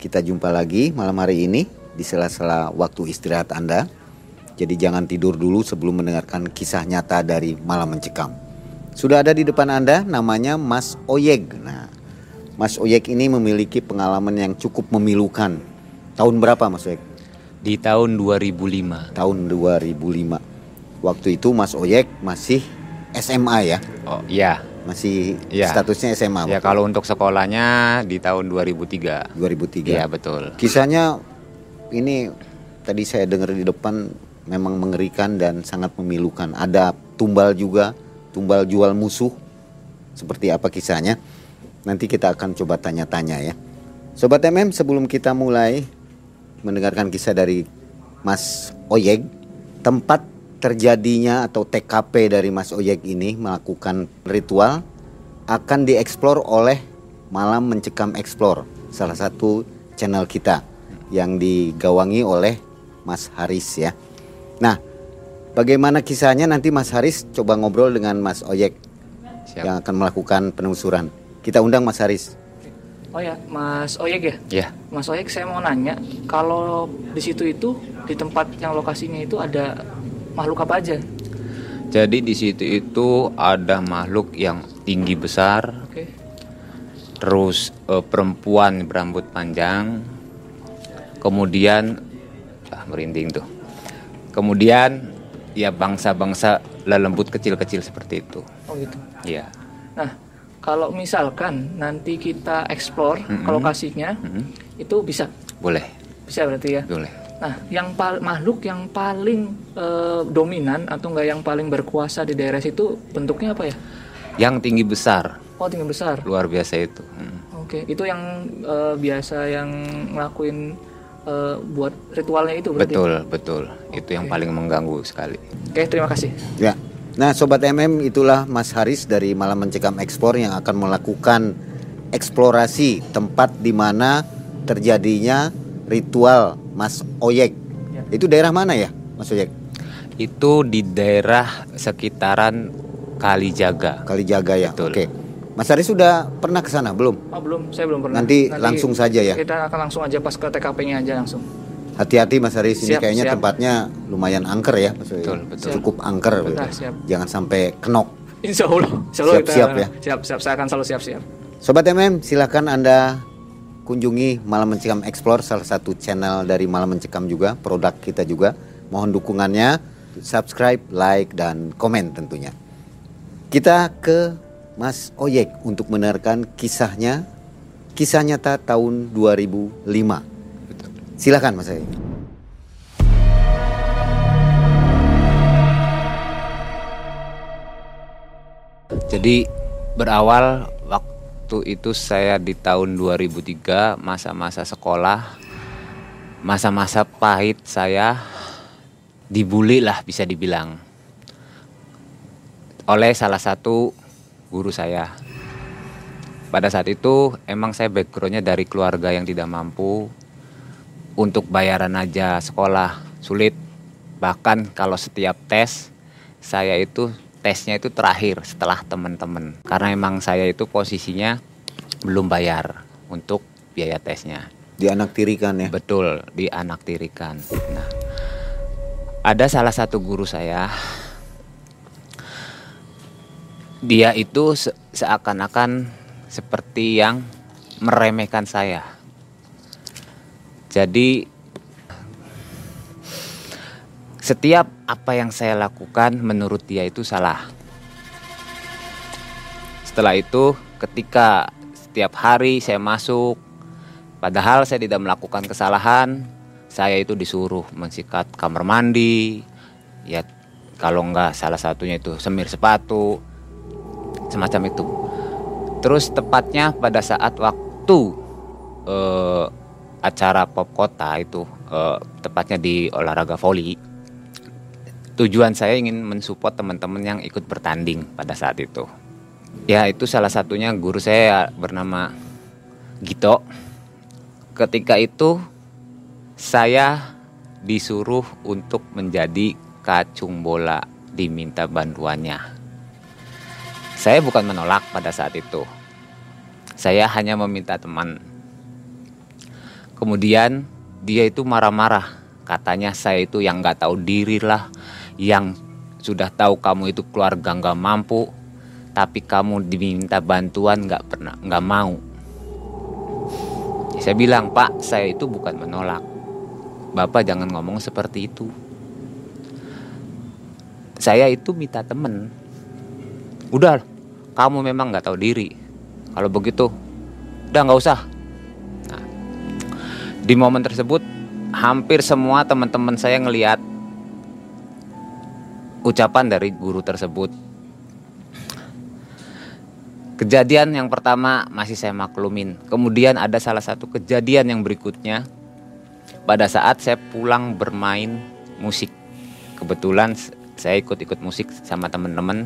Kita jumpa lagi malam hari ini di sela-sela waktu istirahat Anda. Jadi jangan tidur dulu sebelum mendengarkan kisah nyata dari malam mencekam. Sudah ada di depan Anda namanya Mas Oyeg. Nah, Mas Oyeg ini memiliki pengalaman yang cukup memilukan. Tahun berapa Mas Oyeg? Di tahun 2005. Tahun 2005. Waktu itu Mas Oyeg masih SMA ya? Oh iya. Masih Iya. statusnya SMA. Ya kalau untuk sekolahnya di tahun 2003. 2003. Iya betul. Kisahnya ini tadi saya dengar di depan memang mengerikan dan sangat memilukan. Ada tumbal juga, tumbal jual musuh. Seperti apa kisahnya? Nanti kita akan coba tanya-tanya ya. Sobat MM, sebelum kita mulai mendengarkan kisah dari Mas Oyeg, tempat terjadinya atau TKP dari Mas Oyeg ini melakukan ritual akan dieksplor oleh Malam Mencekam Explore, salah satu channel kita yang digawangi oleh Mas Haris ya. Nah, bagaimana kisahnya nanti Mas Haris coba ngobrol dengan Mas Oyek Siap. yang akan melakukan penelusuran. Kita undang Mas Haris. Oh ya, Mas Oyek ya? Ya. Mas Oyek saya mau nanya, kalau di situ itu di tempat yang lokasinya itu ada makhluk apa aja? Jadi di situ itu ada makhluk yang tinggi besar, Oke. terus eh, perempuan berambut panjang, kemudian ah, merinding tuh. Kemudian ya bangsa-bangsa lelembut kecil-kecil seperti itu. Oh gitu. Iya. Nah, kalau misalkan nanti kita explore Mm-mm. ke lokasinya, Mhm. itu bisa, Boleh, bisa berarti ya. boleh. Nah, yang pal- makhluk yang paling eh, dominan atau enggak yang paling berkuasa di daerah situ bentuknya apa ya? Yang tinggi besar, Oh, tinggi besar. luar biasa itu. Hmm. Oke, itu yang eh, biasa yang ngelakuin eh, buat ritualnya itu berarti. Betul, betul. Itu yang paling mengganggu sekali. Oke, terima kasih. Ya. Nah, sobat MM itulah Mas Haris dari Malam Mencekam Explore yang akan melakukan eksplorasi tempat di mana terjadinya ritual Mas Oyek. Ya. Itu daerah mana ya, Mas Oyek? Itu di daerah sekitaran Kalijaga. Kalijaga ya. Betul. Oke. Mas Haris sudah pernah ke sana belum? Oh, belum, saya belum pernah. Nanti langsung saja ya. Kita akan langsung aja pas ke TKP-nya aja langsung. Hati-hati Mas Haris ini Siap, kayaknya siap. tempatnya lumayan angker ya, Mas. Betul, betul. Cukup angker. Betul, gitu. siap. Jangan sampai kenok. Insya Allah, Siap-siap ya. Siap, siap. Saya akan selalu siap-siap. Sobat MM, silahkan Anda kunjungi Malam Mencekam Explore, salah satu channel dari Malam Mencekam juga, produk kita juga. Mohon dukungannya, subscribe, like, dan komen tentunya. Kita ke Mas Oyek untuk mendengarkan kisahnya, kisah nyata tahun 2005. Silahkan Mas Oyek. Jadi berawal waktu itu saya di tahun 2003 masa-masa sekolah, masa-masa pahit saya dibully lah bisa dibilang oleh salah satu guru saya. Pada saat itu emang saya backgroundnya dari keluarga yang tidak mampu untuk bayaran aja sekolah sulit. Bahkan kalau setiap tes saya itu tesnya itu terakhir setelah teman-teman karena emang saya itu posisinya belum bayar untuk biaya tesnya. Dianaktirikan ya. Betul, dianaktirikan. Nah, ada salah satu guru saya dia itu se seakan-akan seperti yang meremehkan saya. Jadi setiap apa yang saya lakukan menurut dia itu salah. Setelah itu ketika setiap hari saya masuk padahal saya tidak melakukan kesalahan, saya itu disuruh mensikat kamar mandi, ya kalau enggak salah satunya itu semir sepatu, semacam itu. Terus tepatnya pada saat waktu eh, acara pop kota itu eh, tepatnya di olahraga voli, tujuan saya ingin mensupport teman-teman yang ikut bertanding pada saat itu. Ya itu salah satunya guru saya bernama Gito. Ketika itu saya disuruh untuk menjadi kacung bola diminta bantuannya. Saya bukan menolak pada saat itu. Saya hanya meminta teman. Kemudian dia itu marah-marah. Katanya saya itu yang nggak tahu diri lah, yang sudah tahu kamu itu keluarga nggak mampu, tapi kamu diminta bantuan nggak pernah nggak mau. Saya bilang Pak, saya itu bukan menolak. Bapak jangan ngomong seperti itu. Saya itu minta temen. Udah, kamu memang nggak tahu diri. Kalau begitu, udah nggak usah. Nah, di momen tersebut, hampir semua teman-teman saya ngelihat ucapan dari guru tersebut. Kejadian yang pertama masih saya maklumin. Kemudian ada salah satu kejadian yang berikutnya pada saat saya pulang bermain musik. Kebetulan saya ikut-ikut musik sama teman-teman.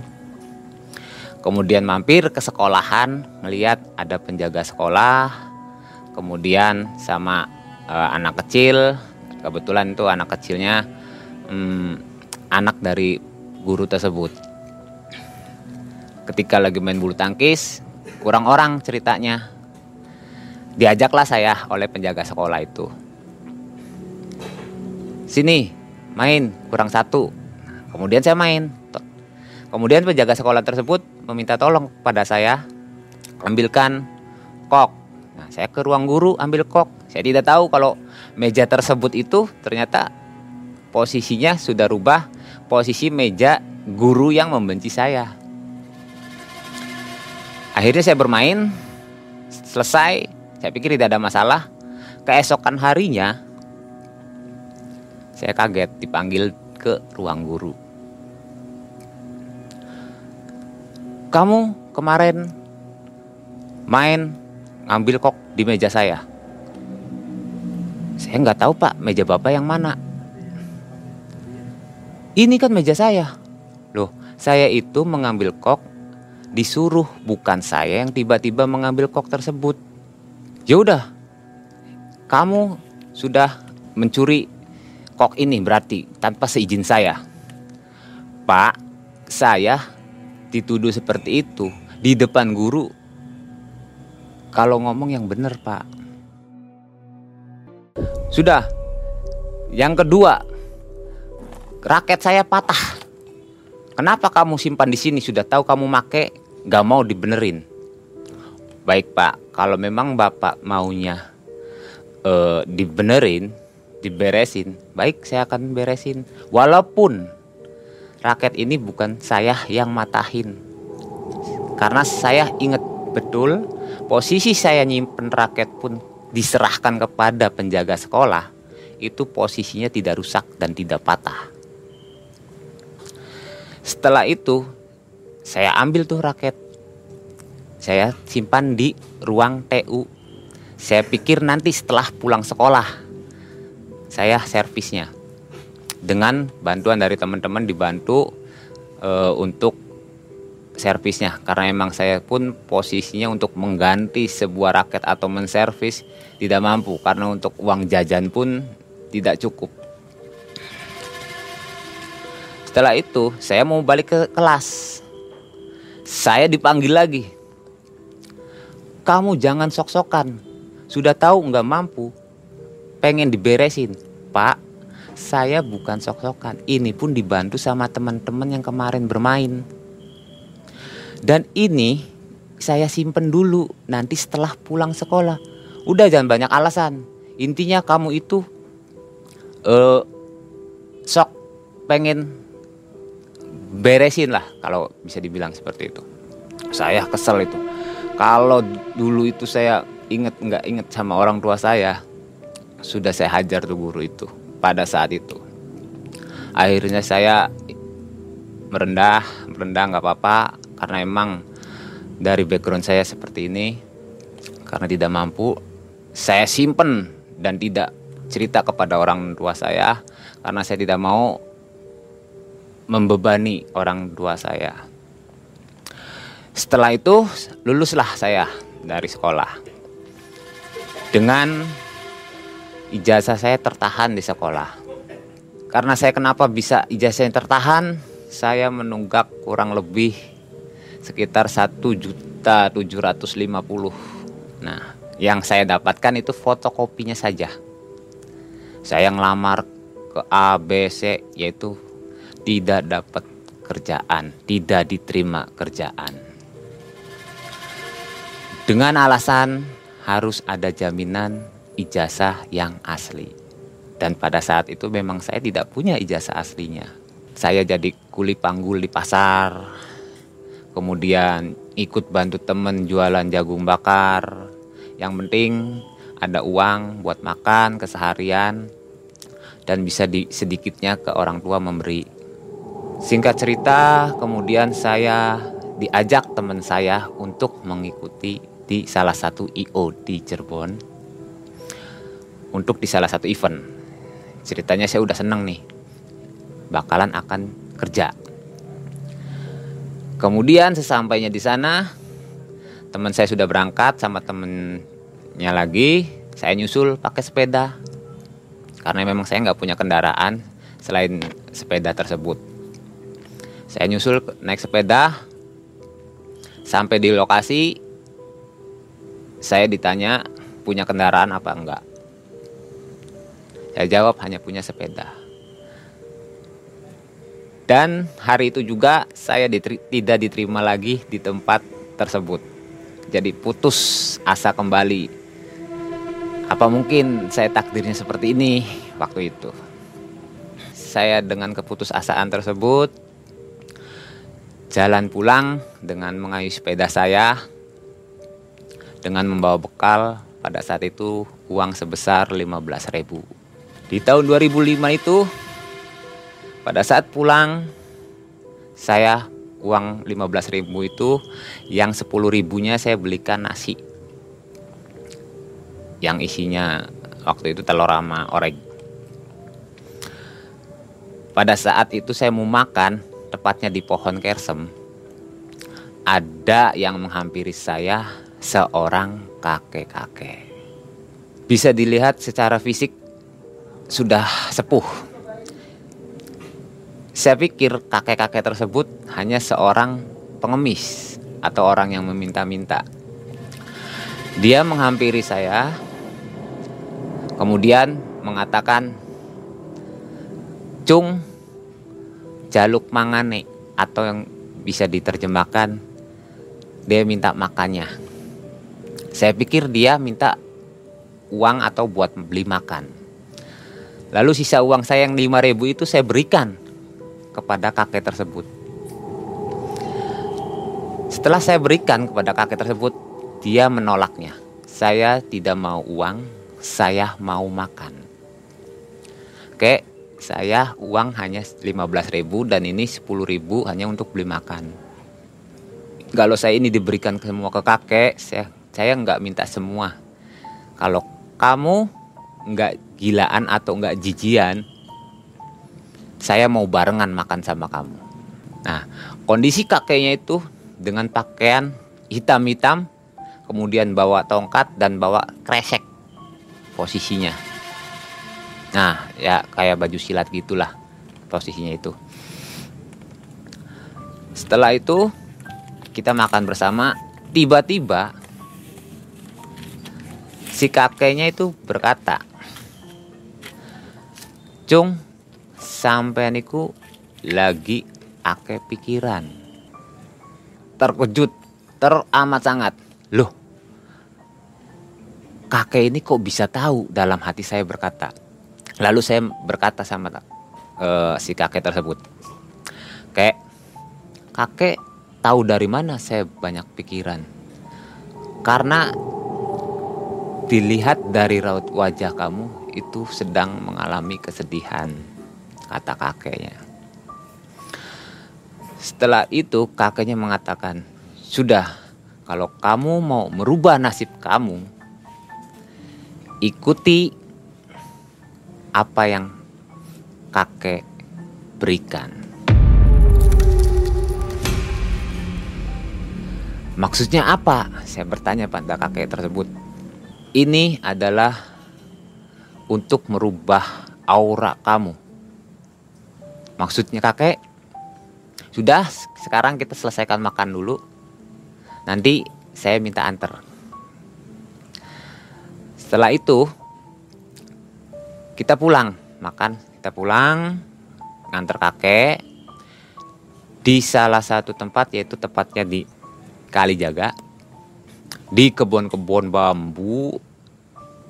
Kemudian mampir ke sekolahan, melihat ada penjaga sekolah, kemudian sama uh, anak kecil. Kebetulan itu anak kecilnya um, anak dari guru tersebut. Ketika lagi main bulu tangkis, kurang orang ceritanya. Diajaklah saya oleh penjaga sekolah itu. Sini main kurang satu. Kemudian saya main. Kemudian penjaga sekolah tersebut meminta tolong pada saya. Ambilkan kok. Nah saya ke ruang guru ambil kok. Saya tidak tahu kalau meja tersebut itu ternyata posisinya sudah rubah posisi meja guru yang membenci saya akhirnya saya bermain selesai saya pikir tidak ada masalah keesokan harinya saya kaget dipanggil ke ruang guru. Kamu kemarin main ngambil kok di meja saya. Saya nggak tahu pak meja bapak yang mana. Ini kan meja saya. Loh, saya itu mengambil kok disuruh bukan saya yang tiba-tiba mengambil kok tersebut. Ya udah, kamu sudah mencuri kok ini berarti tanpa seizin saya. Pak, saya dituduh seperti itu di depan guru. Kalau ngomong yang benar, Pak. Sudah. Yang kedua, raket saya patah. Kenapa kamu simpan di sini? Sudah tahu kamu make, gak mau dibenerin. Baik pak, kalau memang bapak maunya uh, dibenerin, diberesin, baik saya akan beresin. Walaupun raket ini bukan saya yang matahin. Karena saya ingat betul posisi saya nyimpen raket pun diserahkan kepada penjaga sekolah itu posisinya tidak rusak dan tidak patah. Setelah itu saya ambil tuh raket. Saya simpan di ruang TU. Saya pikir nanti setelah pulang sekolah saya servisnya. dengan bantuan dari teman-teman dibantu uh, untuk servisnya karena emang saya pun posisinya untuk mengganti sebuah raket atau menservis tidak mampu karena untuk uang jajan pun tidak cukup. Setelah itu saya mau balik ke kelas. Saya dipanggil lagi. Kamu jangan sok-sokan. Sudah tahu nggak mampu. Pengen diberesin. Pak, saya bukan sok-sokan. Ini pun dibantu sama teman-teman yang kemarin bermain. Dan ini saya simpen dulu nanti setelah pulang sekolah. Udah jangan banyak alasan. Intinya kamu itu uh, sok pengen beresin lah kalau bisa dibilang seperti itu. Saya kesel itu. Kalau dulu itu saya inget nggak inget sama orang tua saya, sudah saya hajar tuh guru itu pada saat itu. Akhirnya saya merendah, merendah nggak apa-apa, karena emang dari background saya seperti ini karena tidak mampu saya simpen dan tidak cerita kepada orang tua saya karena saya tidak mau membebani orang tua saya. Setelah itu luluslah saya dari sekolah. Dengan ijazah saya tertahan di sekolah. Karena saya kenapa bisa ijazah yang tertahan? Saya menunggak kurang lebih sekitar satu juta tujuh ratus lima puluh. Nah, yang saya dapatkan itu fotokopinya saja. Saya ngelamar ke A, B, C, yaitu tidak dapat kerjaan, tidak diterima kerjaan. Dengan alasan harus ada jaminan ijazah yang asli. Dan pada saat itu memang saya tidak punya ijazah aslinya. Saya jadi kuli panggul di pasar, kemudian ikut bantu temen jualan jagung bakar. Yang penting ada uang buat makan keseharian dan bisa di, sedikitnya ke orang tua memberi. Singkat cerita, kemudian saya diajak teman saya untuk mengikuti di salah satu IO di Cirebon untuk di salah satu event. Ceritanya saya udah seneng nih, bakalan akan kerja Kemudian sesampainya di sana, teman saya sudah berangkat sama temennya lagi. Saya nyusul pakai sepeda karena memang saya nggak punya kendaraan selain sepeda tersebut. Saya nyusul naik sepeda sampai di lokasi. Saya ditanya punya kendaraan apa enggak. Saya jawab hanya punya sepeda. Dan hari itu juga saya diteri tidak diterima lagi di tempat tersebut. Jadi putus asa kembali. Apa mungkin saya takdirnya seperti ini waktu itu? Saya dengan keputusasaan tersebut jalan pulang dengan mengayu sepeda saya dengan membawa bekal pada saat itu uang sebesar 15.000. Di tahun 2005 itu pada saat pulang saya uang 15 ribu itu yang 10 ribunya saya belikan nasi yang isinya waktu itu telur sama orek. Pada saat itu saya mau makan, tepatnya di pohon kersem, ada yang menghampiri saya seorang kakek-kakek. Bisa dilihat secara fisik sudah sepuh saya pikir kakek-kakek tersebut hanya seorang pengemis atau orang yang meminta-minta. Dia menghampiri saya, kemudian mengatakan, "Cung, jaluk mangane," atau yang bisa diterjemahkan, dia minta makannya. Saya pikir dia minta uang atau buat beli makan. Lalu sisa uang saya yang 5000 itu saya berikan kepada kakek tersebut. Setelah saya berikan kepada kakek tersebut, dia menolaknya. Saya tidak mau uang, saya mau makan. Oke, saya uang hanya 15.000 dan ini 10.000 hanya untuk beli makan. Kalau saya ini diberikan semua ke kakek, saya saya nggak minta semua. Kalau kamu nggak gilaan atau nggak jijian, saya mau barengan makan sama kamu. Nah, kondisi kakeknya itu dengan pakaian hitam-hitam, kemudian bawa tongkat dan bawa kresek posisinya. Nah, ya kayak baju silat gitulah posisinya itu. Setelah itu kita makan bersama, tiba-tiba si kakeknya itu berkata, Cung, sampai niku lagi ake pikiran. Terkejut, teramat sangat. Loh, kakek ini kok bisa tahu dalam hati saya berkata. Lalu saya berkata sama uh, si kakek tersebut, Kek, kakek tahu dari mana saya banyak pikiran. Karena dilihat dari raut wajah kamu itu sedang mengalami kesedihan, kata kakeknya. Setelah itu kakeknya mengatakan, sudah kalau kamu mau merubah nasib kamu, ikuti apa yang kakek berikan. Maksudnya apa? Saya bertanya pada kakek tersebut. Ini adalah untuk merubah aura kamu. Maksudnya kakek, sudah sekarang kita selesaikan makan dulu. Nanti saya minta antar. Setelah itu kita pulang makan. Kita pulang nganter kakek di salah satu tempat yaitu tepatnya di Kali Jaga di kebun-kebun bambu.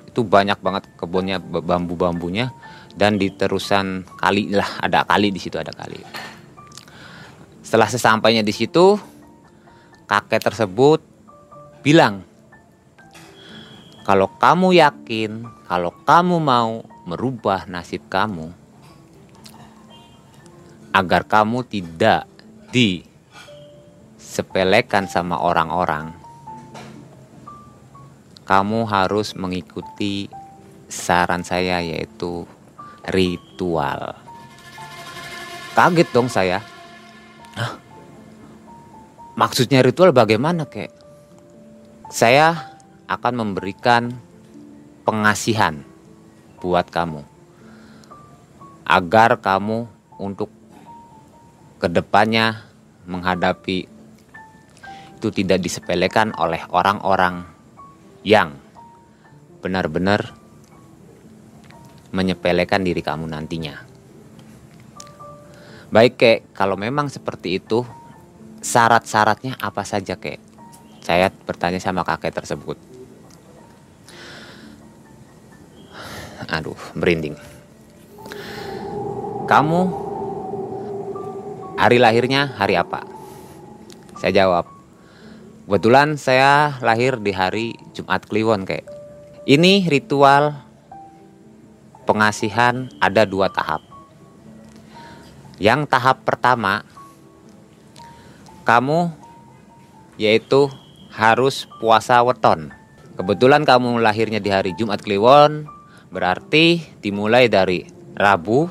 Itu banyak banget kebunnya bambu-bambunya. Dan di terusan kali lah ada kali di situ ada kali. Setelah sesampainya di situ kakek tersebut bilang kalau kamu yakin kalau kamu mau merubah nasib kamu agar kamu tidak disepelekan sama orang-orang. Kamu harus mengikuti saran saya yaitu ritual. Kaget dong saya. Hah? Maksudnya ritual bagaimana, kek? Saya akan memberikan pengasihan buat kamu. Agar kamu untuk ke depannya menghadapi itu tidak disepelekan oleh orang-orang yang benar-benar menyepelekan diri kamu nantinya. Baik kek, kalau memang seperti itu, syarat-syaratnya apa saja kek? Saya bertanya sama kakek tersebut. Aduh, merinding. Kamu hari lahirnya hari apa? Saya jawab, kebetulan saya lahir di hari Jumat Kliwon kayak. Ini ritual pengasihan ada dua tahap. Yang tahap pertama, kamu yaitu harus puasa weton. Kebetulan kamu lahirnya di hari Jumat Kliwon, Berarti dimulai dari Rabu,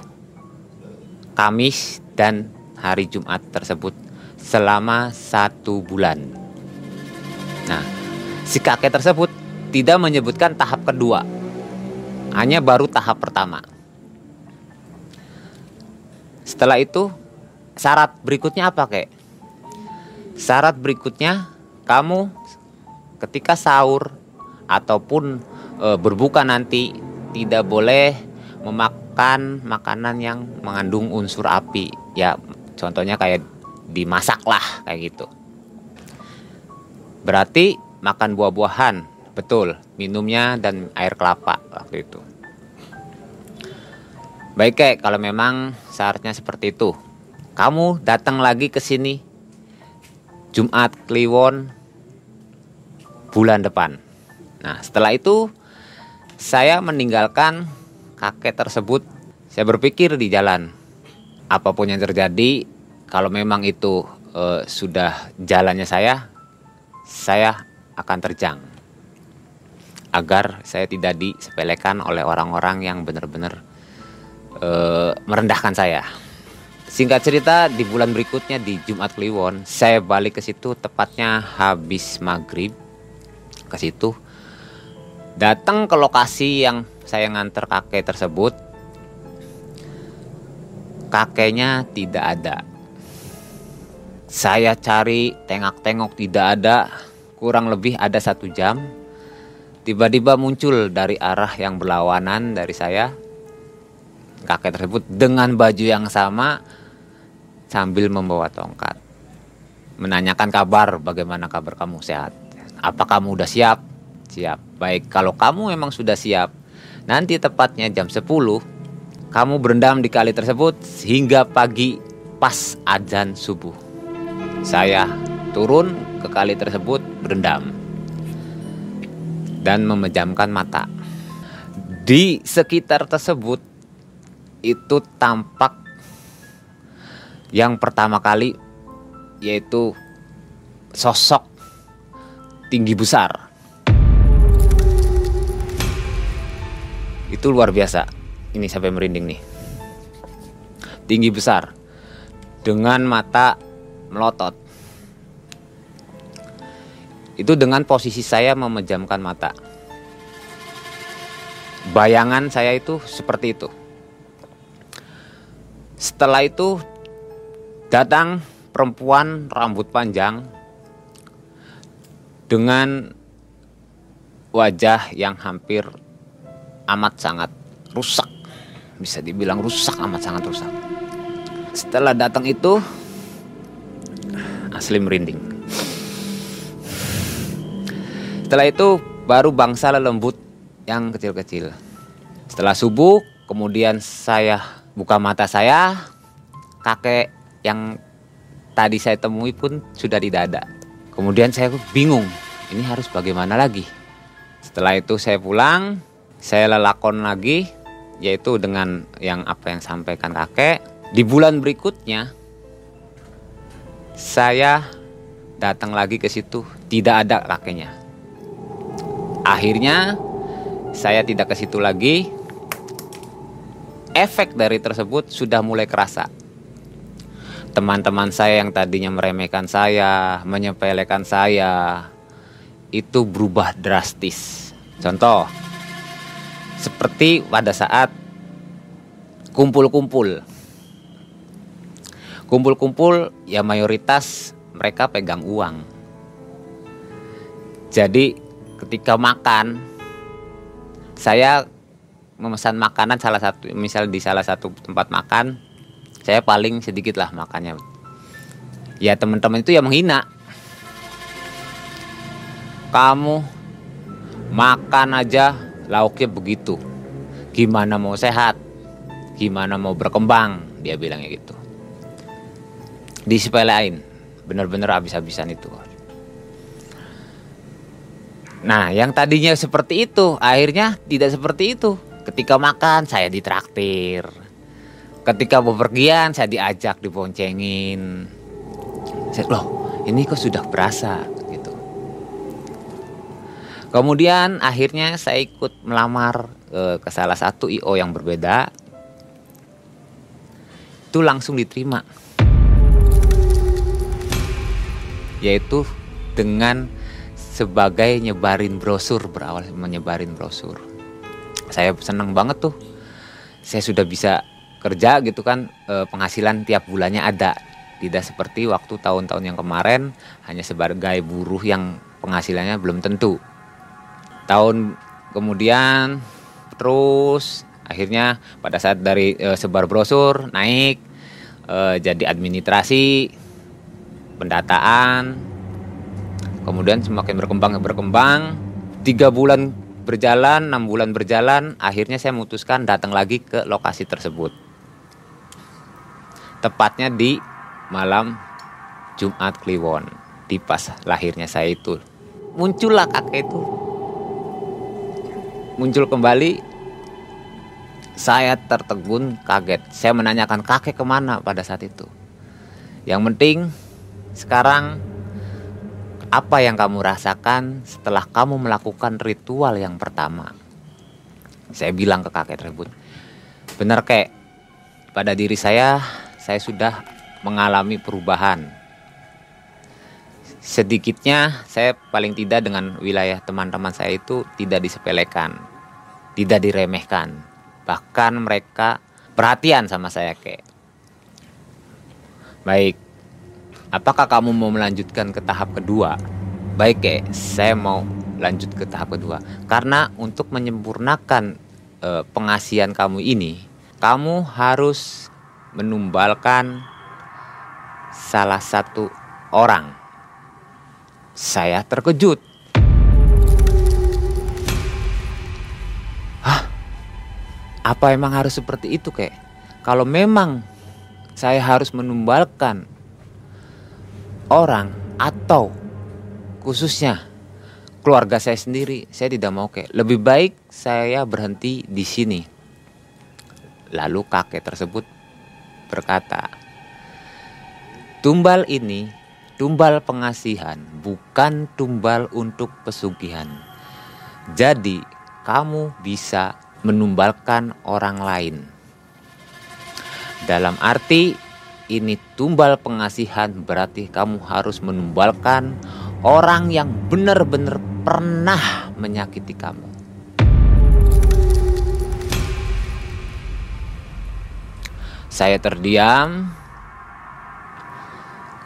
Kamis, dan hari Jumat tersebut selama satu bulan. Nah, si kakek tersebut tidak menyebutkan tahap kedua, hanya baru tahap pertama. Setelah itu, syarat berikutnya apa, kek? Syarat berikutnya, kamu ketika sahur ataupun e, berbuka nanti tidak boleh memakan makanan yang mengandung unsur api. Ya contohnya kayak dimasak lah kayak gitu. Berarti makan buah-buahan betul. Minumnya dan air kelapa waktu itu. Baik kayak kalau memang syaratnya seperti itu. Kamu datang lagi ke sini Jumat Kliwon bulan depan. Nah setelah itu saya meninggalkan kakek tersebut. Saya berpikir di jalan, apa pun yang terjadi, kalau memang itu e, sudah jalannya saya, saya akan terjang. Agar saya tidak disepelekan oleh orang-orang yang benar-benar e, merendahkan saya. Singkat cerita di bulan berikutnya di Jumat Kliwon saya balik ke situ tepatnya habis maghrib ke situ datang ke lokasi yang saya nganter kakek tersebut kakeknya tidak ada. Saya cari tengok-tengok tidak ada. Kurang lebih ada satu jam. Tiba-tiba muncul dari arah yang berlawanan dari saya. Kakek tersebut dengan baju yang sama sambil membawa tongkat. Menanyakan kabar bagaimana kabar kamu? Sehat? Apa kamu udah siap siap baik kalau kamu memang sudah siap nanti tepatnya jam 10 kamu berendam di kali tersebut hingga pagi pas azan subuh saya turun ke kali tersebut berendam dan memejamkan mata. Di sekitar tersebut itu tampak yang pertama kali yaitu sosok tinggi besar. Itu luar biasa. Ini sampai merinding nih. Tinggi besar dengan mata melotot. Itu dengan posisi saya memejamkan mata. Bayangan saya itu seperti itu. Setelah itu datang perempuan rambut panjang dengan wajah yang hampir amat sangat rusak. Bisa dibilang rusak amat sangat rusak. Setelah datang itu asli merinding. Setelah itu baru bangsa lembut yang kecil-kecil. Setelah subuh, kemudian saya buka mata saya, kakek yang tadi saya temui pun sudah tidak ada. Kemudian saya bingung, ini harus bagaimana lagi? Setelah itu saya pulang, saya lelakon lagi, yaitu dengan yang apa yang sampaikan kakek. Di bulan berikutnya, saya datang lagi ke situ, tidak ada kakeknya. Akhirnya saya tidak ke situ lagi. Efek dari tersebut sudah mulai kerasa. Teman-teman saya yang tadinya meremehkan saya, menyepelekan saya, itu berubah drastis. Contoh, seperti pada saat kumpul-kumpul kumpul-kumpul ya mayoritas mereka pegang uang. Jadi ketika makan saya memesan makanan salah satu misal di salah satu tempat makan saya paling sedikit lah makannya. Ya teman-teman itu ya menghina. Kamu makan aja lauknya begitu. Gimana mau sehat? Gimana mau berkembang? Dia bilangnya gitu. Disepelein. Bener-bener habis-habisan itu. Nah yang tadinya seperti itu akhirnya tidak seperti itu. Ketika makan saya ditraktir. Ketika bepergian saya diajak diboncengin. Saya, loh ini kok sudah berasa kemudian akhirnya saya ikut melamar e, ke salah satu io yang berbeda. Itu langsung diterima. Yaitu dengan sebagai nyebarin brosur berawal menyebarin brosur. Saya senang banget tuh. Saya sudah bisa kerja gitu kan e, penghasilan tiap bulannya ada. Tidak seperti waktu tahun-tahun yang kemarin hanya sebagai buruh yang penghasilannya belum tentu tahun kemudian terus akhirnya pada saat dari e, sebar brosur naik e, jadi administrasi pendataan kemudian semakin berkembang berkembang tiga bulan berjalan enam bulan berjalan akhirnya saya memutuskan datang lagi ke lokasi tersebut. Tepatnya di malam Jumat Kliwon di pas lahirnya saya itu. Muncullah kakek itu muncul kembali saya tertegun kaget saya menanyakan kakek ke mana pada saat itu yang penting sekarang, apa yang kamu rasakan setelah kamu melakukan ritual yang pertama? Saya bilang ke kakek tersebut, benar kek, pada diri saya, saya sudah mengalami perubahan. Sedikitnya saya paling tidak dengan wilayah teman-teman saya itu tidak disepelekan, tidak diremehkan. Bahkan mereka perhatian sama saya kayak. Baik, apakah kamu mau melanjutkan ke tahap kedua? Baik kayak, saya mau lanjut ke tahap kedua. Karena untuk menyempurnakan e, pengasihan kamu ini, kamu harus menumbalkan salah satu orang. Saya terkejut. Hah? Apa emang harus seperti itu, kek? Kalau memang saya harus menumbalkan orang atau khususnya keluarga saya sendiri, saya tidak mau kek. Lebih baik saya berhenti di sini. Lalu kakek tersebut berkata, Tumbal ini tumbal pengasihan, bukan tumbal untuk pesugihan. Jadi, kamu bisa menumbalkan orang lain. Dalam arti ini tumbal pengasihan berarti kamu harus menumbalkan orang yang benar-benar pernah menyakiti kamu. Saya terdiam,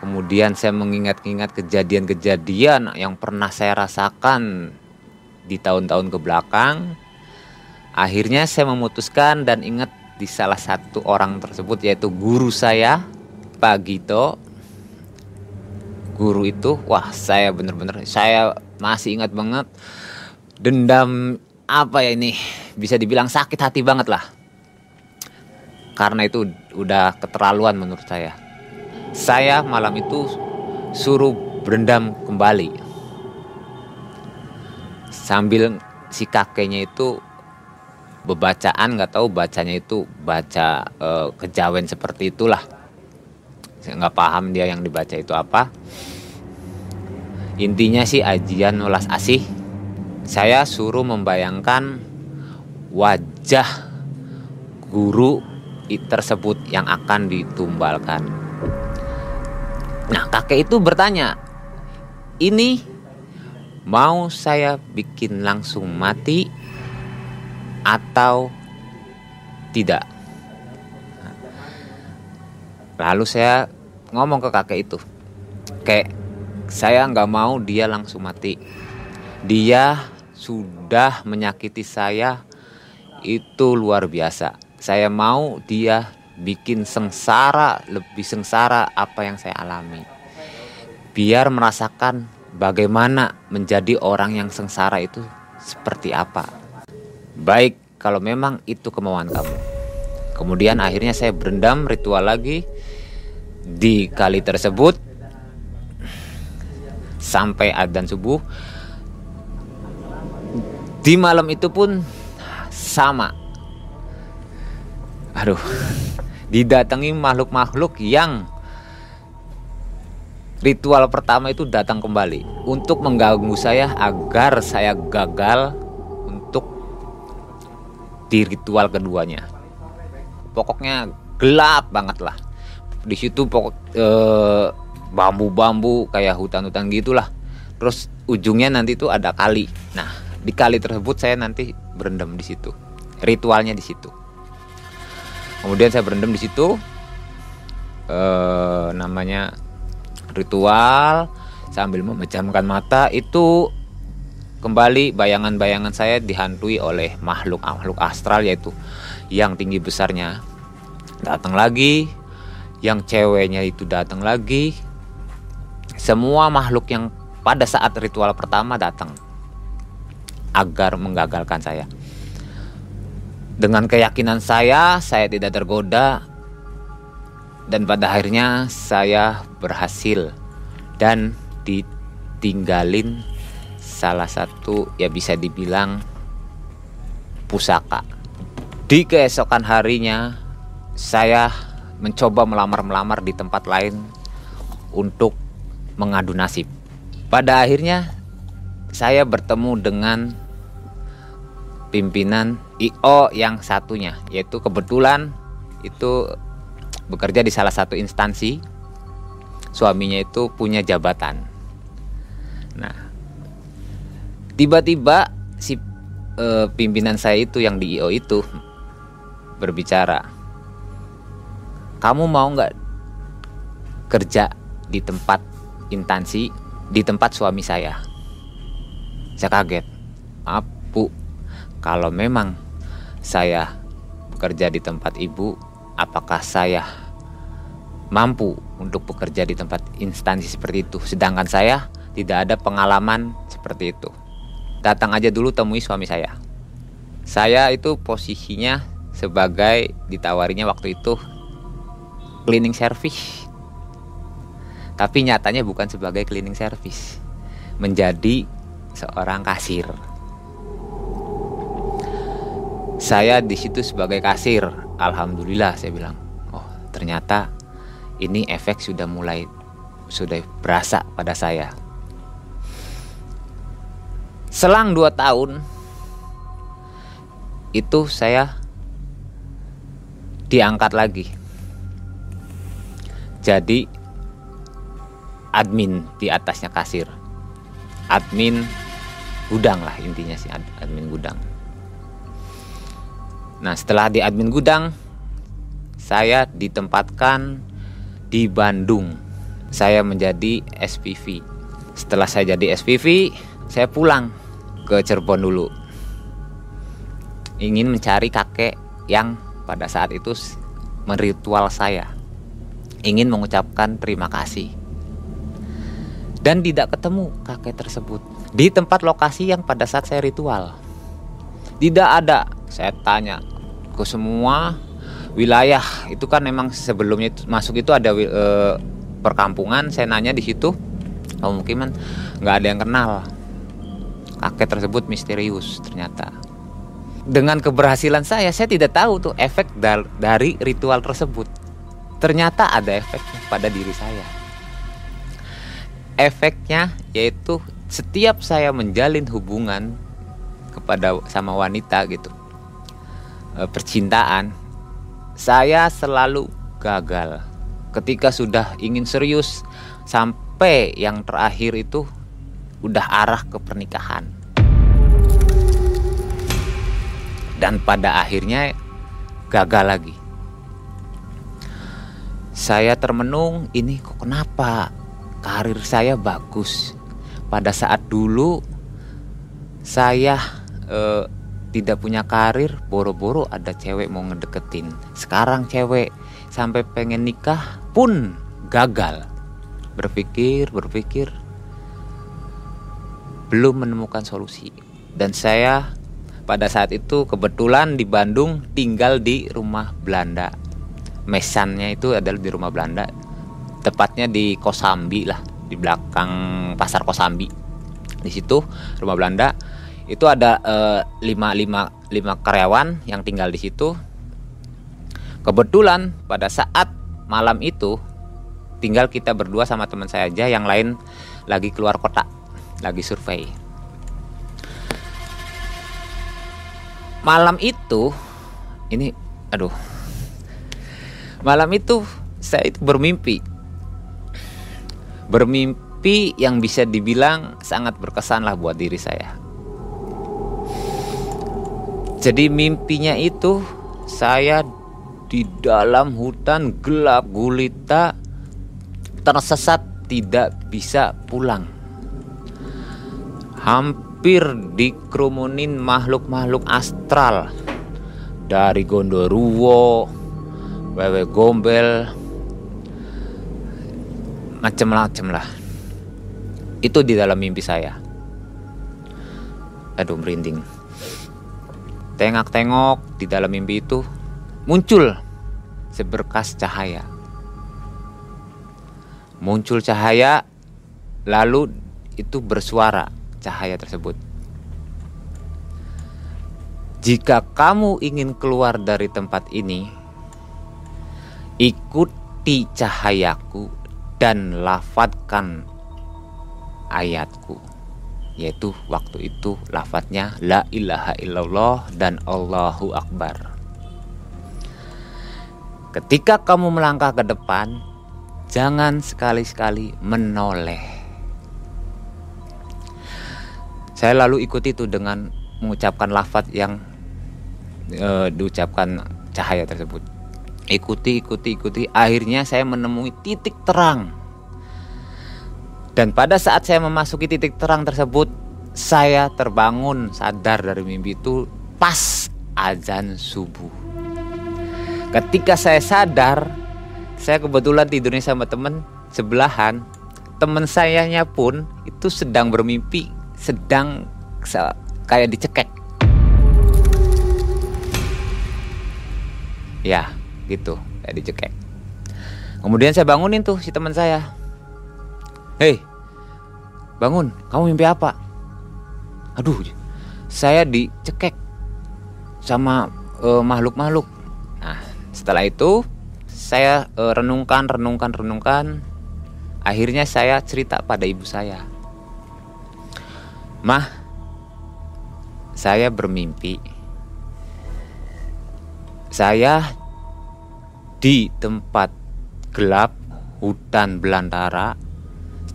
Kemudian saya mengingat-ingat kejadian-kejadian yang pernah saya rasakan di tahun-tahun ke belakang. Akhirnya saya memutuskan dan ingat di salah satu orang tersebut yaitu guru saya, Pak Gito. Guru itu, wah saya bener-bener, saya masih ingat banget dendam apa ya ini bisa dibilang sakit hati banget lah karena itu udah keterlaluan menurut saya saya malam itu suruh berendam kembali. Sambil si kakeknya itu bebacaan nggak tahu bacanya itu baca e, kejawen seperti itulah. Saya nggak paham dia yang dibaca itu apa. Intinya sih ajian ulas asih. Saya suruh membayangkan wajah guru tersebut yang akan ditumbalkan Nah, kakek itu bertanya, "Ini mau saya bikin langsung mati atau tidak?" Lalu saya ngomong ke kakek itu, "Kayak saya nggak mau dia langsung mati. Dia sudah menyakiti saya itu luar biasa. Saya mau dia bikin sengsara lebih sengsara apa yang saya alami. Biar merasakan bagaimana menjadi orang yang sengsara itu seperti apa. Baik kalau memang itu kemauan kamu. Kemudian akhirnya saya berendam ritual lagi di kali tersebut. Sampai adzan subuh. Di malam itu pun sama. Aduh didatangi makhluk-makhluk yang ritual pertama itu datang kembali untuk mengganggu saya agar saya gagal untuk di ritual keduanya. Pokoknya gelap banget lah. Di situ pokok eh, bambu-bambu kayak hutan-hutan gitulah. Terus ujungnya nanti itu ada kali. Nah, di kali tersebut saya nanti berendam di situ. Ritualnya di situ kemudian saya berendam di situ. Eh, namanya ritual. Sambil memejamkan mata. Itu kembali bayangan-bayangan saya dihantui oleh makhluk makhluk astral yaitu yang tinggi besarnya datang lagi yang ceweknya itu datang lagi. Semua makhluk yang pada saat ritual pertama datang agar menggagalkan saya dengan keyakinan saya, saya tidak tergoda dan pada akhirnya saya berhasil dan ditinggalin salah satu ya bisa dibilang pusaka. Di keesokan harinya saya mencoba melamar-melamar di tempat lain untuk mengadu nasib. Pada akhirnya saya bertemu dengan pimpinan IO yang satunya yaitu kebetulan itu bekerja di salah satu instansi. Suaminya itu punya jabatan. Nah, tiba-tiba si eh, pimpinan saya itu yang di IO itu berbicara, kamu mau nggak kerja di tempat instansi di tempat suami saya? Saya kaget. Bu. Kalau memang saya bekerja di tempat ibu, apakah saya mampu untuk bekerja di tempat instansi seperti itu? Sedangkan saya tidak ada pengalaman seperti itu. Datang aja dulu temui suami saya. Saya itu posisinya sebagai ditawarinya waktu itu cleaning service. Tapi nyatanya bukan sebagai cleaning service. Menjadi seorang kasir. Saya di situ sebagai kasir. Alhamdulillah saya bilang. Oh, ternyata ini efek sudah mulai sudah berasa pada saya. Selang dua tahun itu saya diangkat lagi. Jadi admin di atasnya kasir. Admin gudang lah intinya sih admin gudang. Nah setelah di admin gudang saya ditempatkan di Bandung. Saya menjadi SPV. Setelah saya jadi SPV, saya pulang ke Cirebon dulu. Ingin mencari kakek yang pada saat itu meritual saya. Ingin mengucapkan terima kasih. Dan tidak ketemu kakek tersebut di tempat lokasi yang pada saat saya ritual. Tidak ada. Saya tanya ke semua wilayah itu kan memang sebelumnya masuk itu ada e, perkampungan. Saya nanya di situ, oh mungkin nggak ada yang kenal. Kakek tersebut misterius ternyata. Dengan keberhasilan saya, saya tidak tahu tuh efek dari ritual tersebut. Ternyata ada efeknya pada diri saya. Efeknya yaitu setiap saya menjalin hubungan kepada sama wanita gitu percintaan saya selalu gagal ketika sudah ingin serius sampai yang terakhir itu udah arah ke pernikahan. Dan pada akhirnya gagal lagi. Saya termenung ini kok kenapa? Karir saya bagus. Pada saat dulu saya eh, tidak punya karir, boro-boro ada cewek mau ngedeketin. Sekarang cewek sampai pengen nikah pun gagal. Berpikir, berpikir belum menemukan solusi. Dan saya pada saat itu kebetulan di Bandung tinggal di rumah Belanda. Mesannya itu adalah di rumah Belanda. Tepatnya di Kosambi lah di belakang pasar Kosambi di situ rumah Belanda itu ada eh, lima, lima, lima karyawan yang tinggal di situ. Kebetulan pada saat malam itu tinggal kita berdua sama teman saya aja yang lain lagi keluar kota lagi survei. Malam itu ini aduh. Malam itu saya itu bermimpi. Bermimpi yang bisa dibilang sangat berkesan lah buat diri saya. Jadi mimpinya itu saya di dalam hutan gelap gulita tersesat tidak bisa pulang. Hampir dikerumunin makhluk-makhluk astral. Dari Gondoruo, Wewe Gombel, macem-macem lah. Itu di dalam mimpi saya. Aduh merinding tengok-tengok di dalam mimpi itu muncul seberkas cahaya. Muncul cahaya lalu itu bersuara cahaya tersebut. Jika kamu ingin keluar dari tempat ini ikuti cahayaku dan lafadkan ayatku yaitu waktu itu lafadznya la ilaha illallah dan Allahu akbar Ketika kamu melangkah ke depan, jangan sekali-sekali menoleh. Saya lalu ikuti itu dengan mengucapkan lafaz yang e, diucapkan cahaya tersebut. Ikuti, ikuti, ikuti. Akhirnya saya menemui titik terang. Dan pada saat saya memasuki titik terang tersebut, saya terbangun sadar dari mimpi itu pas azan subuh. Ketika saya sadar, saya kebetulan tidurnya sama teman sebelahan. Teman sayanya pun itu sedang bermimpi, sedang kayak dicekek. Ya, gitu, kayak dicekek. Kemudian saya bangunin tuh si teman saya. Hei, bangun, kamu mimpi apa? Aduh, saya dicekek sama uh, makhluk-makhluk. Nah, setelah itu saya uh, renungkan, renungkan, renungkan. Akhirnya saya cerita pada ibu saya. Mah, saya bermimpi. Saya di tempat gelap, hutan belantara,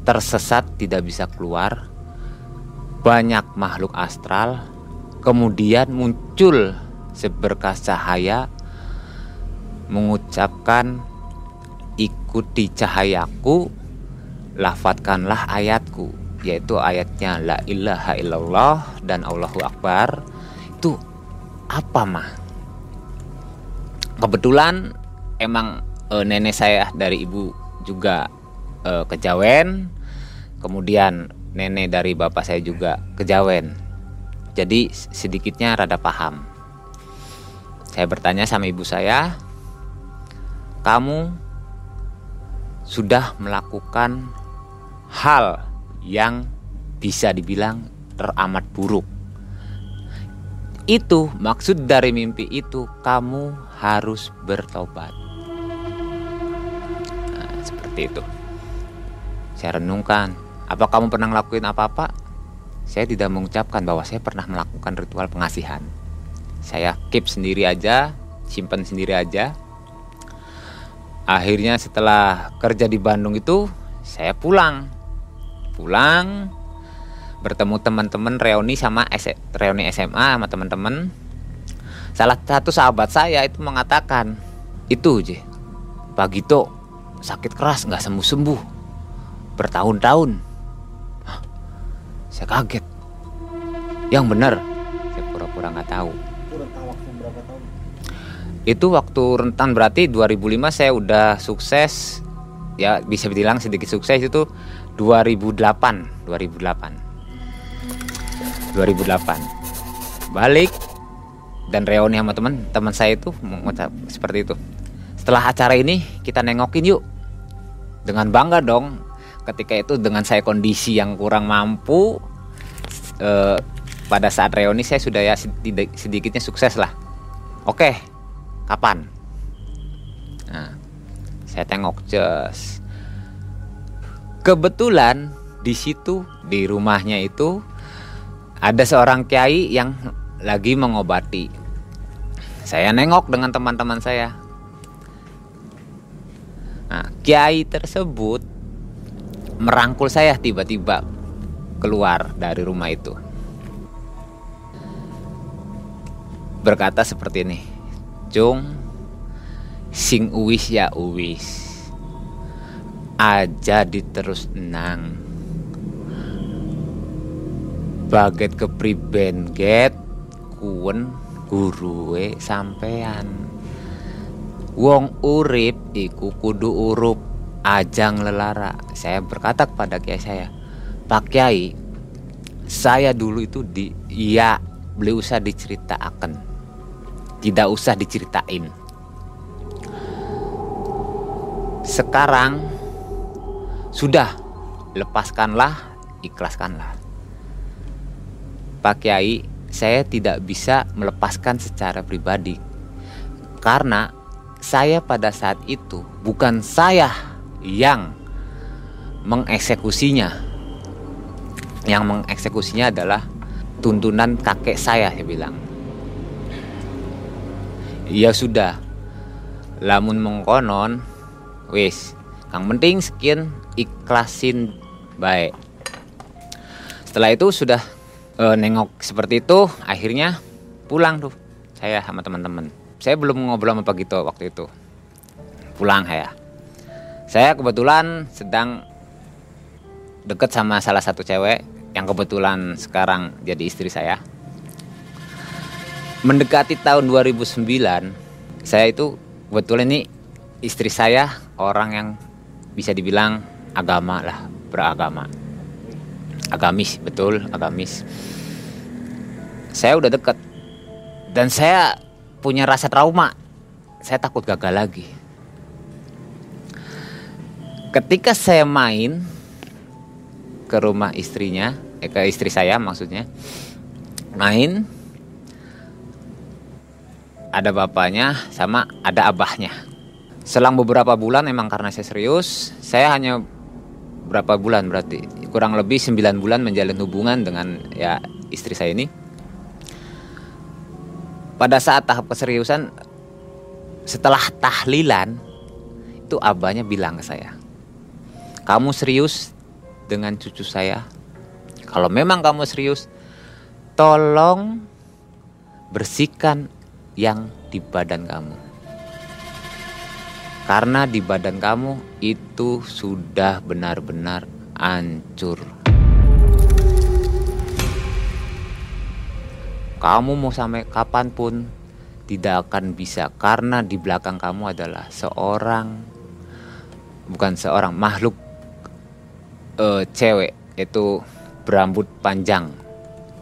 tersesat tidak bisa keluar. Banyak makhluk astral, kemudian muncul seberkas cahaya mengucapkan ikuti cahayaku lafadkanlah ayatku yaitu ayatnya la ilaha illallah dan Allahu akbar. Itu apa mah? Kebetulan emang e, nenek saya dari ibu juga e, kejawen kemudian nenek dari bapak saya juga kejawen. Jadi sedikitnya rada paham. Saya bertanya sama ibu saya, kamu sudah melakukan hal yang bisa dibilang teramat buruk. Itu maksud dari mimpi itu kamu harus bertobat. Nah, seperti itu. Saya renungkan, apa kamu pernah ngelakuin apa-apa? Saya tidak mengucapkan bahwa saya pernah melakukan ritual pengasihan. Saya keep sendiri aja, simpan sendiri aja. Akhirnya setelah kerja di Bandung itu, saya pulang. Pulang, bertemu teman-teman reuni sama reuni SMA sama teman-teman. Salah satu sahabat saya itu mengatakan, itu Pak Gito sakit keras nggak sembuh-sembuh bertahun-tahun saya kaget. Yang benar, saya pura-pura nggak tahu. Itu waktu berapa tahun? Itu waktu rentan berarti 2005 saya udah sukses. Ya bisa dibilang sedikit sukses itu 2008, 2008. 2008. Balik dan reuni sama teman teman saya itu mengucap seperti itu. Setelah acara ini kita nengokin yuk. Dengan bangga dong ketika itu dengan saya kondisi yang kurang mampu eh, pada saat reuni saya sudah ya sedikitnya sukses lah. Oke kapan? Nah saya tengok just kebetulan di situ di rumahnya itu ada seorang kiai yang lagi mengobati. Saya nengok dengan teman-teman saya. Nah kiai tersebut merangkul saya tiba-tiba keluar dari rumah itu. Berkata seperti ini, Jung, sing uwis ya uwis, aja diterus nang. Baget kepriben get kuen gurue sampean. Wong urip iku kudu urup ajang lelara. Saya berkata kepada kiai saya, Pak Kiai, saya dulu itu di ya beli usah diceritakan, tidak usah diceritain. Sekarang sudah lepaskanlah, ikhlaskanlah. Pak Kiai, saya tidak bisa melepaskan secara pribadi karena saya pada saat itu bukan saya yang mengeksekusinya. Yang mengeksekusinya adalah tuntunan kakek saya, saya bilang. Ya sudah, lamun mengkonon wis. Kang penting sekian ikhlasin baik. Setelah itu sudah e, nengok seperti itu akhirnya pulang tuh saya sama teman-teman. Saya belum ngobrol sama Pak Gito waktu itu. Pulang saya saya kebetulan sedang deket sama salah satu cewek yang kebetulan sekarang jadi istri saya. Mendekati tahun 2009 saya itu kebetulan ini istri saya orang yang bisa dibilang agama lah beragama. Agamis betul agamis. Saya udah deket. Dan saya punya rasa trauma. Saya takut gagal lagi ketika saya main ke rumah istrinya eh, ke istri saya maksudnya main ada bapaknya sama ada abahnya. Selang beberapa bulan emang karena saya serius, saya hanya berapa bulan berarti kurang lebih 9 bulan menjalin hubungan dengan ya istri saya ini. Pada saat tahap keseriusan setelah tahlilan itu abahnya bilang ke saya, "Kamu serius dengan cucu saya? Kalau memang kamu serius, tolong bersihkan yang di badan kamu. Karena di badan kamu itu sudah benar-benar hancur. Kamu mau sampai kapan pun tidak akan bisa karena di belakang kamu adalah seorang bukan seorang makhluk uh, cewek itu berambut panjang.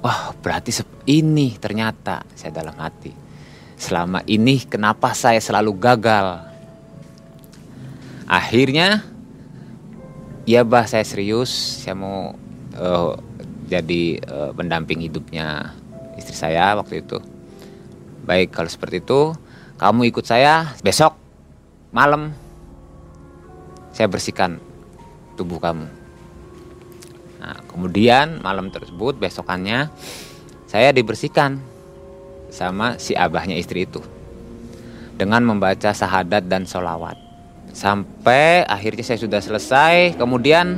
Wah, berarti ini ternyata saya dalam hati selama ini kenapa saya selalu gagal. Akhirnya, ya bah saya serius, saya mau uh, jadi uh, pendamping hidupnya istri saya waktu itu. Baik kalau seperti itu, kamu ikut saya besok malam saya bersihkan tubuh kamu. Kemudian malam tersebut besokannya saya dibersihkan sama si abahnya istri itu dengan membaca sahadat dan solawat sampai akhirnya saya sudah selesai kemudian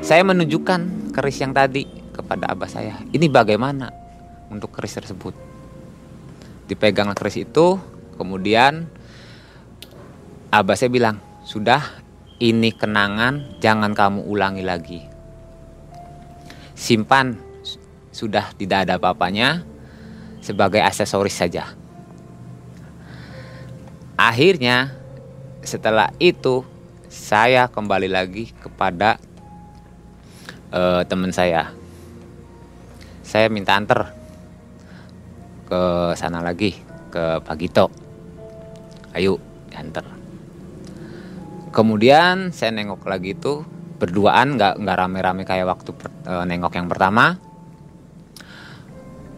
saya menunjukkan keris yang tadi kepada abah saya. Ini bagaimana untuk keris tersebut? Dipegang keris itu kemudian abah saya bilang sudah ini kenangan jangan kamu ulangi lagi simpan sudah tidak ada apa-apanya sebagai aksesoris saja. Akhirnya setelah itu saya kembali lagi kepada uh, teman saya. Saya minta antar ke sana lagi ke Pak Gito. Ayo antar. Kemudian saya nengok lagi itu berduaan nggak nggak rame-rame kayak waktu per, uh, nengok yang pertama.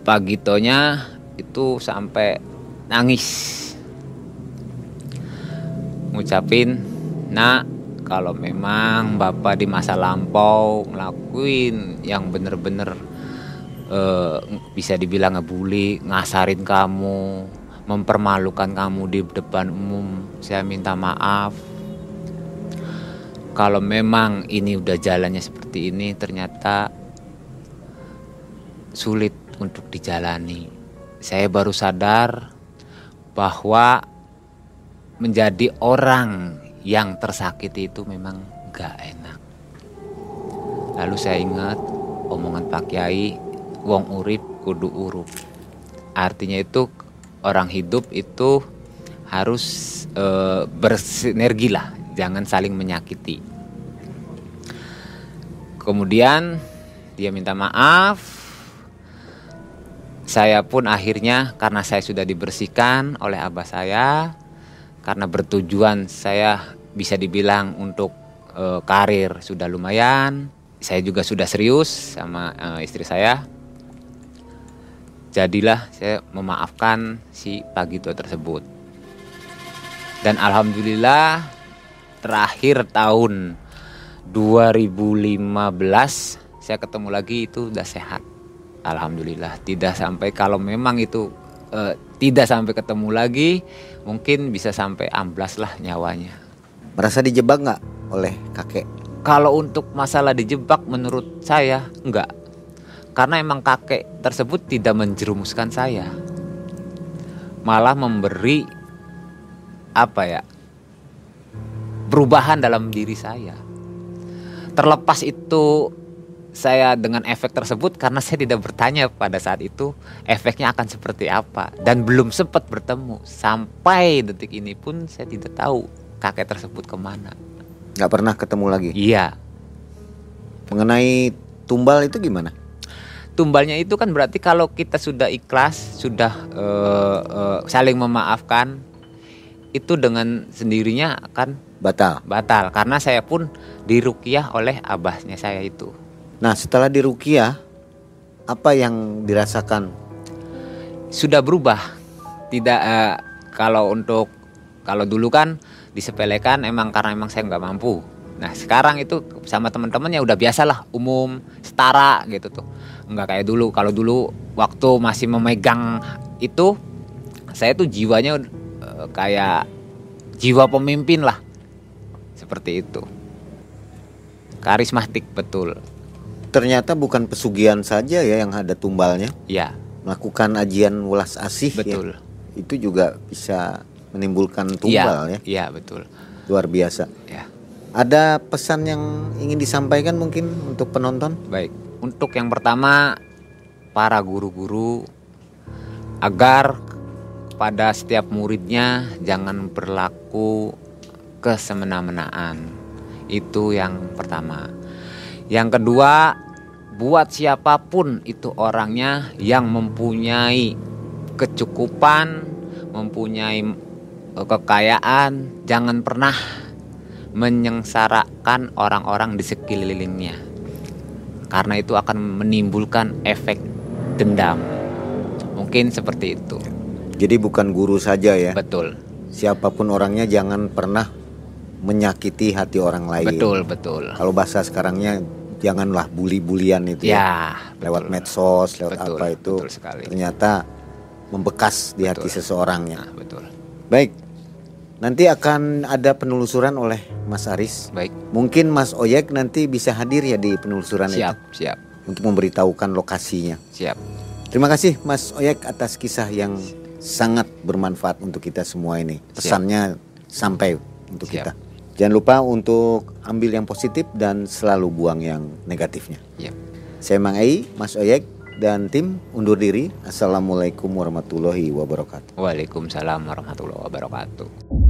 Pagitonya itu sampai nangis. Ngucapin nak kalau memang bapak di masa lampau ngelakuin yang bener-bener uh, bisa dibilang ngebully ngasarin kamu mempermalukan kamu di depan umum saya minta maaf kalau memang ini udah jalannya seperti ini ternyata sulit untuk dijalani. Saya baru sadar bahwa menjadi orang yang tersakiti itu memang gak enak. Lalu saya ingat omongan Pak Kiai, wong urip kudu urup. Artinya itu orang hidup itu harus e, bersinergi lah, jangan saling menyakiti. Kemudian dia minta maaf, saya pun akhirnya karena saya sudah dibersihkan oleh abah saya karena bertujuan saya bisa dibilang untuk e, karir sudah lumayan. Saya juga sudah serius sama e, istri saya. Jadilah saya memaafkan si Pagito tersebut. Dan alhamdulillah terakhir tahun 2015 saya ketemu lagi itu udah sehat Alhamdulillah tidak sampai kalau memang itu eh, tidak sampai ketemu lagi, mungkin bisa sampai amblas lah nyawanya. Merasa dijebak nggak oleh kakek? Kalau untuk masalah dijebak menurut saya enggak. Karena emang kakek tersebut tidak menjerumuskan saya. Malah memberi apa ya? Perubahan dalam diri saya. Terlepas itu saya dengan efek tersebut karena saya tidak bertanya pada saat itu efeknya akan seperti apa dan belum sempat bertemu sampai detik ini pun saya tidak tahu kakek tersebut ke mana. Nggak pernah ketemu lagi. Iya, Mengenai tumbal itu gimana? tumbalnya itu kan berarti kalau kita sudah ikhlas, sudah eh, eh, saling memaafkan, itu dengan sendirinya akan Batal. batal karena saya pun dirukiah oleh abahnya saya itu. Nah setelah di Rukiah, apa yang dirasakan? Sudah berubah. Tidak eh, kalau untuk kalau dulu kan disepelekan emang karena emang saya nggak mampu. Nah sekarang itu sama teman-teman ya udah biasalah umum setara gitu tuh. Nggak kayak dulu. Kalau dulu waktu masih memegang itu saya tuh jiwanya eh, kayak jiwa pemimpin lah. Seperti itu. Karismatik betul. Ternyata bukan pesugihan saja ya yang ada tumbalnya. Ya, Melakukan ajian welas asih ya. betul. Itu juga bisa menimbulkan tumbal ya. Iya, betul. Luar biasa. Ya. Ada pesan yang ingin disampaikan mungkin untuk penonton? Baik, untuk yang pertama para guru-guru agar pada setiap muridnya jangan berlaku kesemena-menaan. Itu yang pertama. Yang kedua, buat siapa pun itu orangnya yang mempunyai kecukupan, mempunyai eh, kekayaan, jangan pernah menyengsarakan orang-orang di sekelilingnya karena itu akan menimbulkan efek dendam. Mungkin seperti itu. Jadi bukan guru saja ya. Betul. Siapa pun orangnya jangan pernah menyakiti hati orang lain. Betul, betul. Kalau bahasa sekarangnya janganlah bully-bulian itu Ya, lewat betul. medsos, lewat Betul, apa itu betul sekali. ternyata membekas di hati Betul. seseorangnya. Nah, betul. Baik. Nanti akan ada penelusuran oleh Mas Aris. Baik. Mungkin Mas Oyek nanti bisa hadir ya di penelusuran Siap, itu siap, untuk memberitahukan lokasinya. siap. Terima kasih Mas Oyek atas kisah yang sangat bermanfaat untuk kita semua ini. Pesannya sampai untuk Siap. kita. Jangan lupa untuk ambil yang positif dan selalu buang yang negatifnya. Yap. Saya Mang Ei, Mas Oyek dan tim undur diri. Assalamualaikum warahmatullahi wabarakatuh. Waalaikumsalam warahmatullahi wabarakatuh.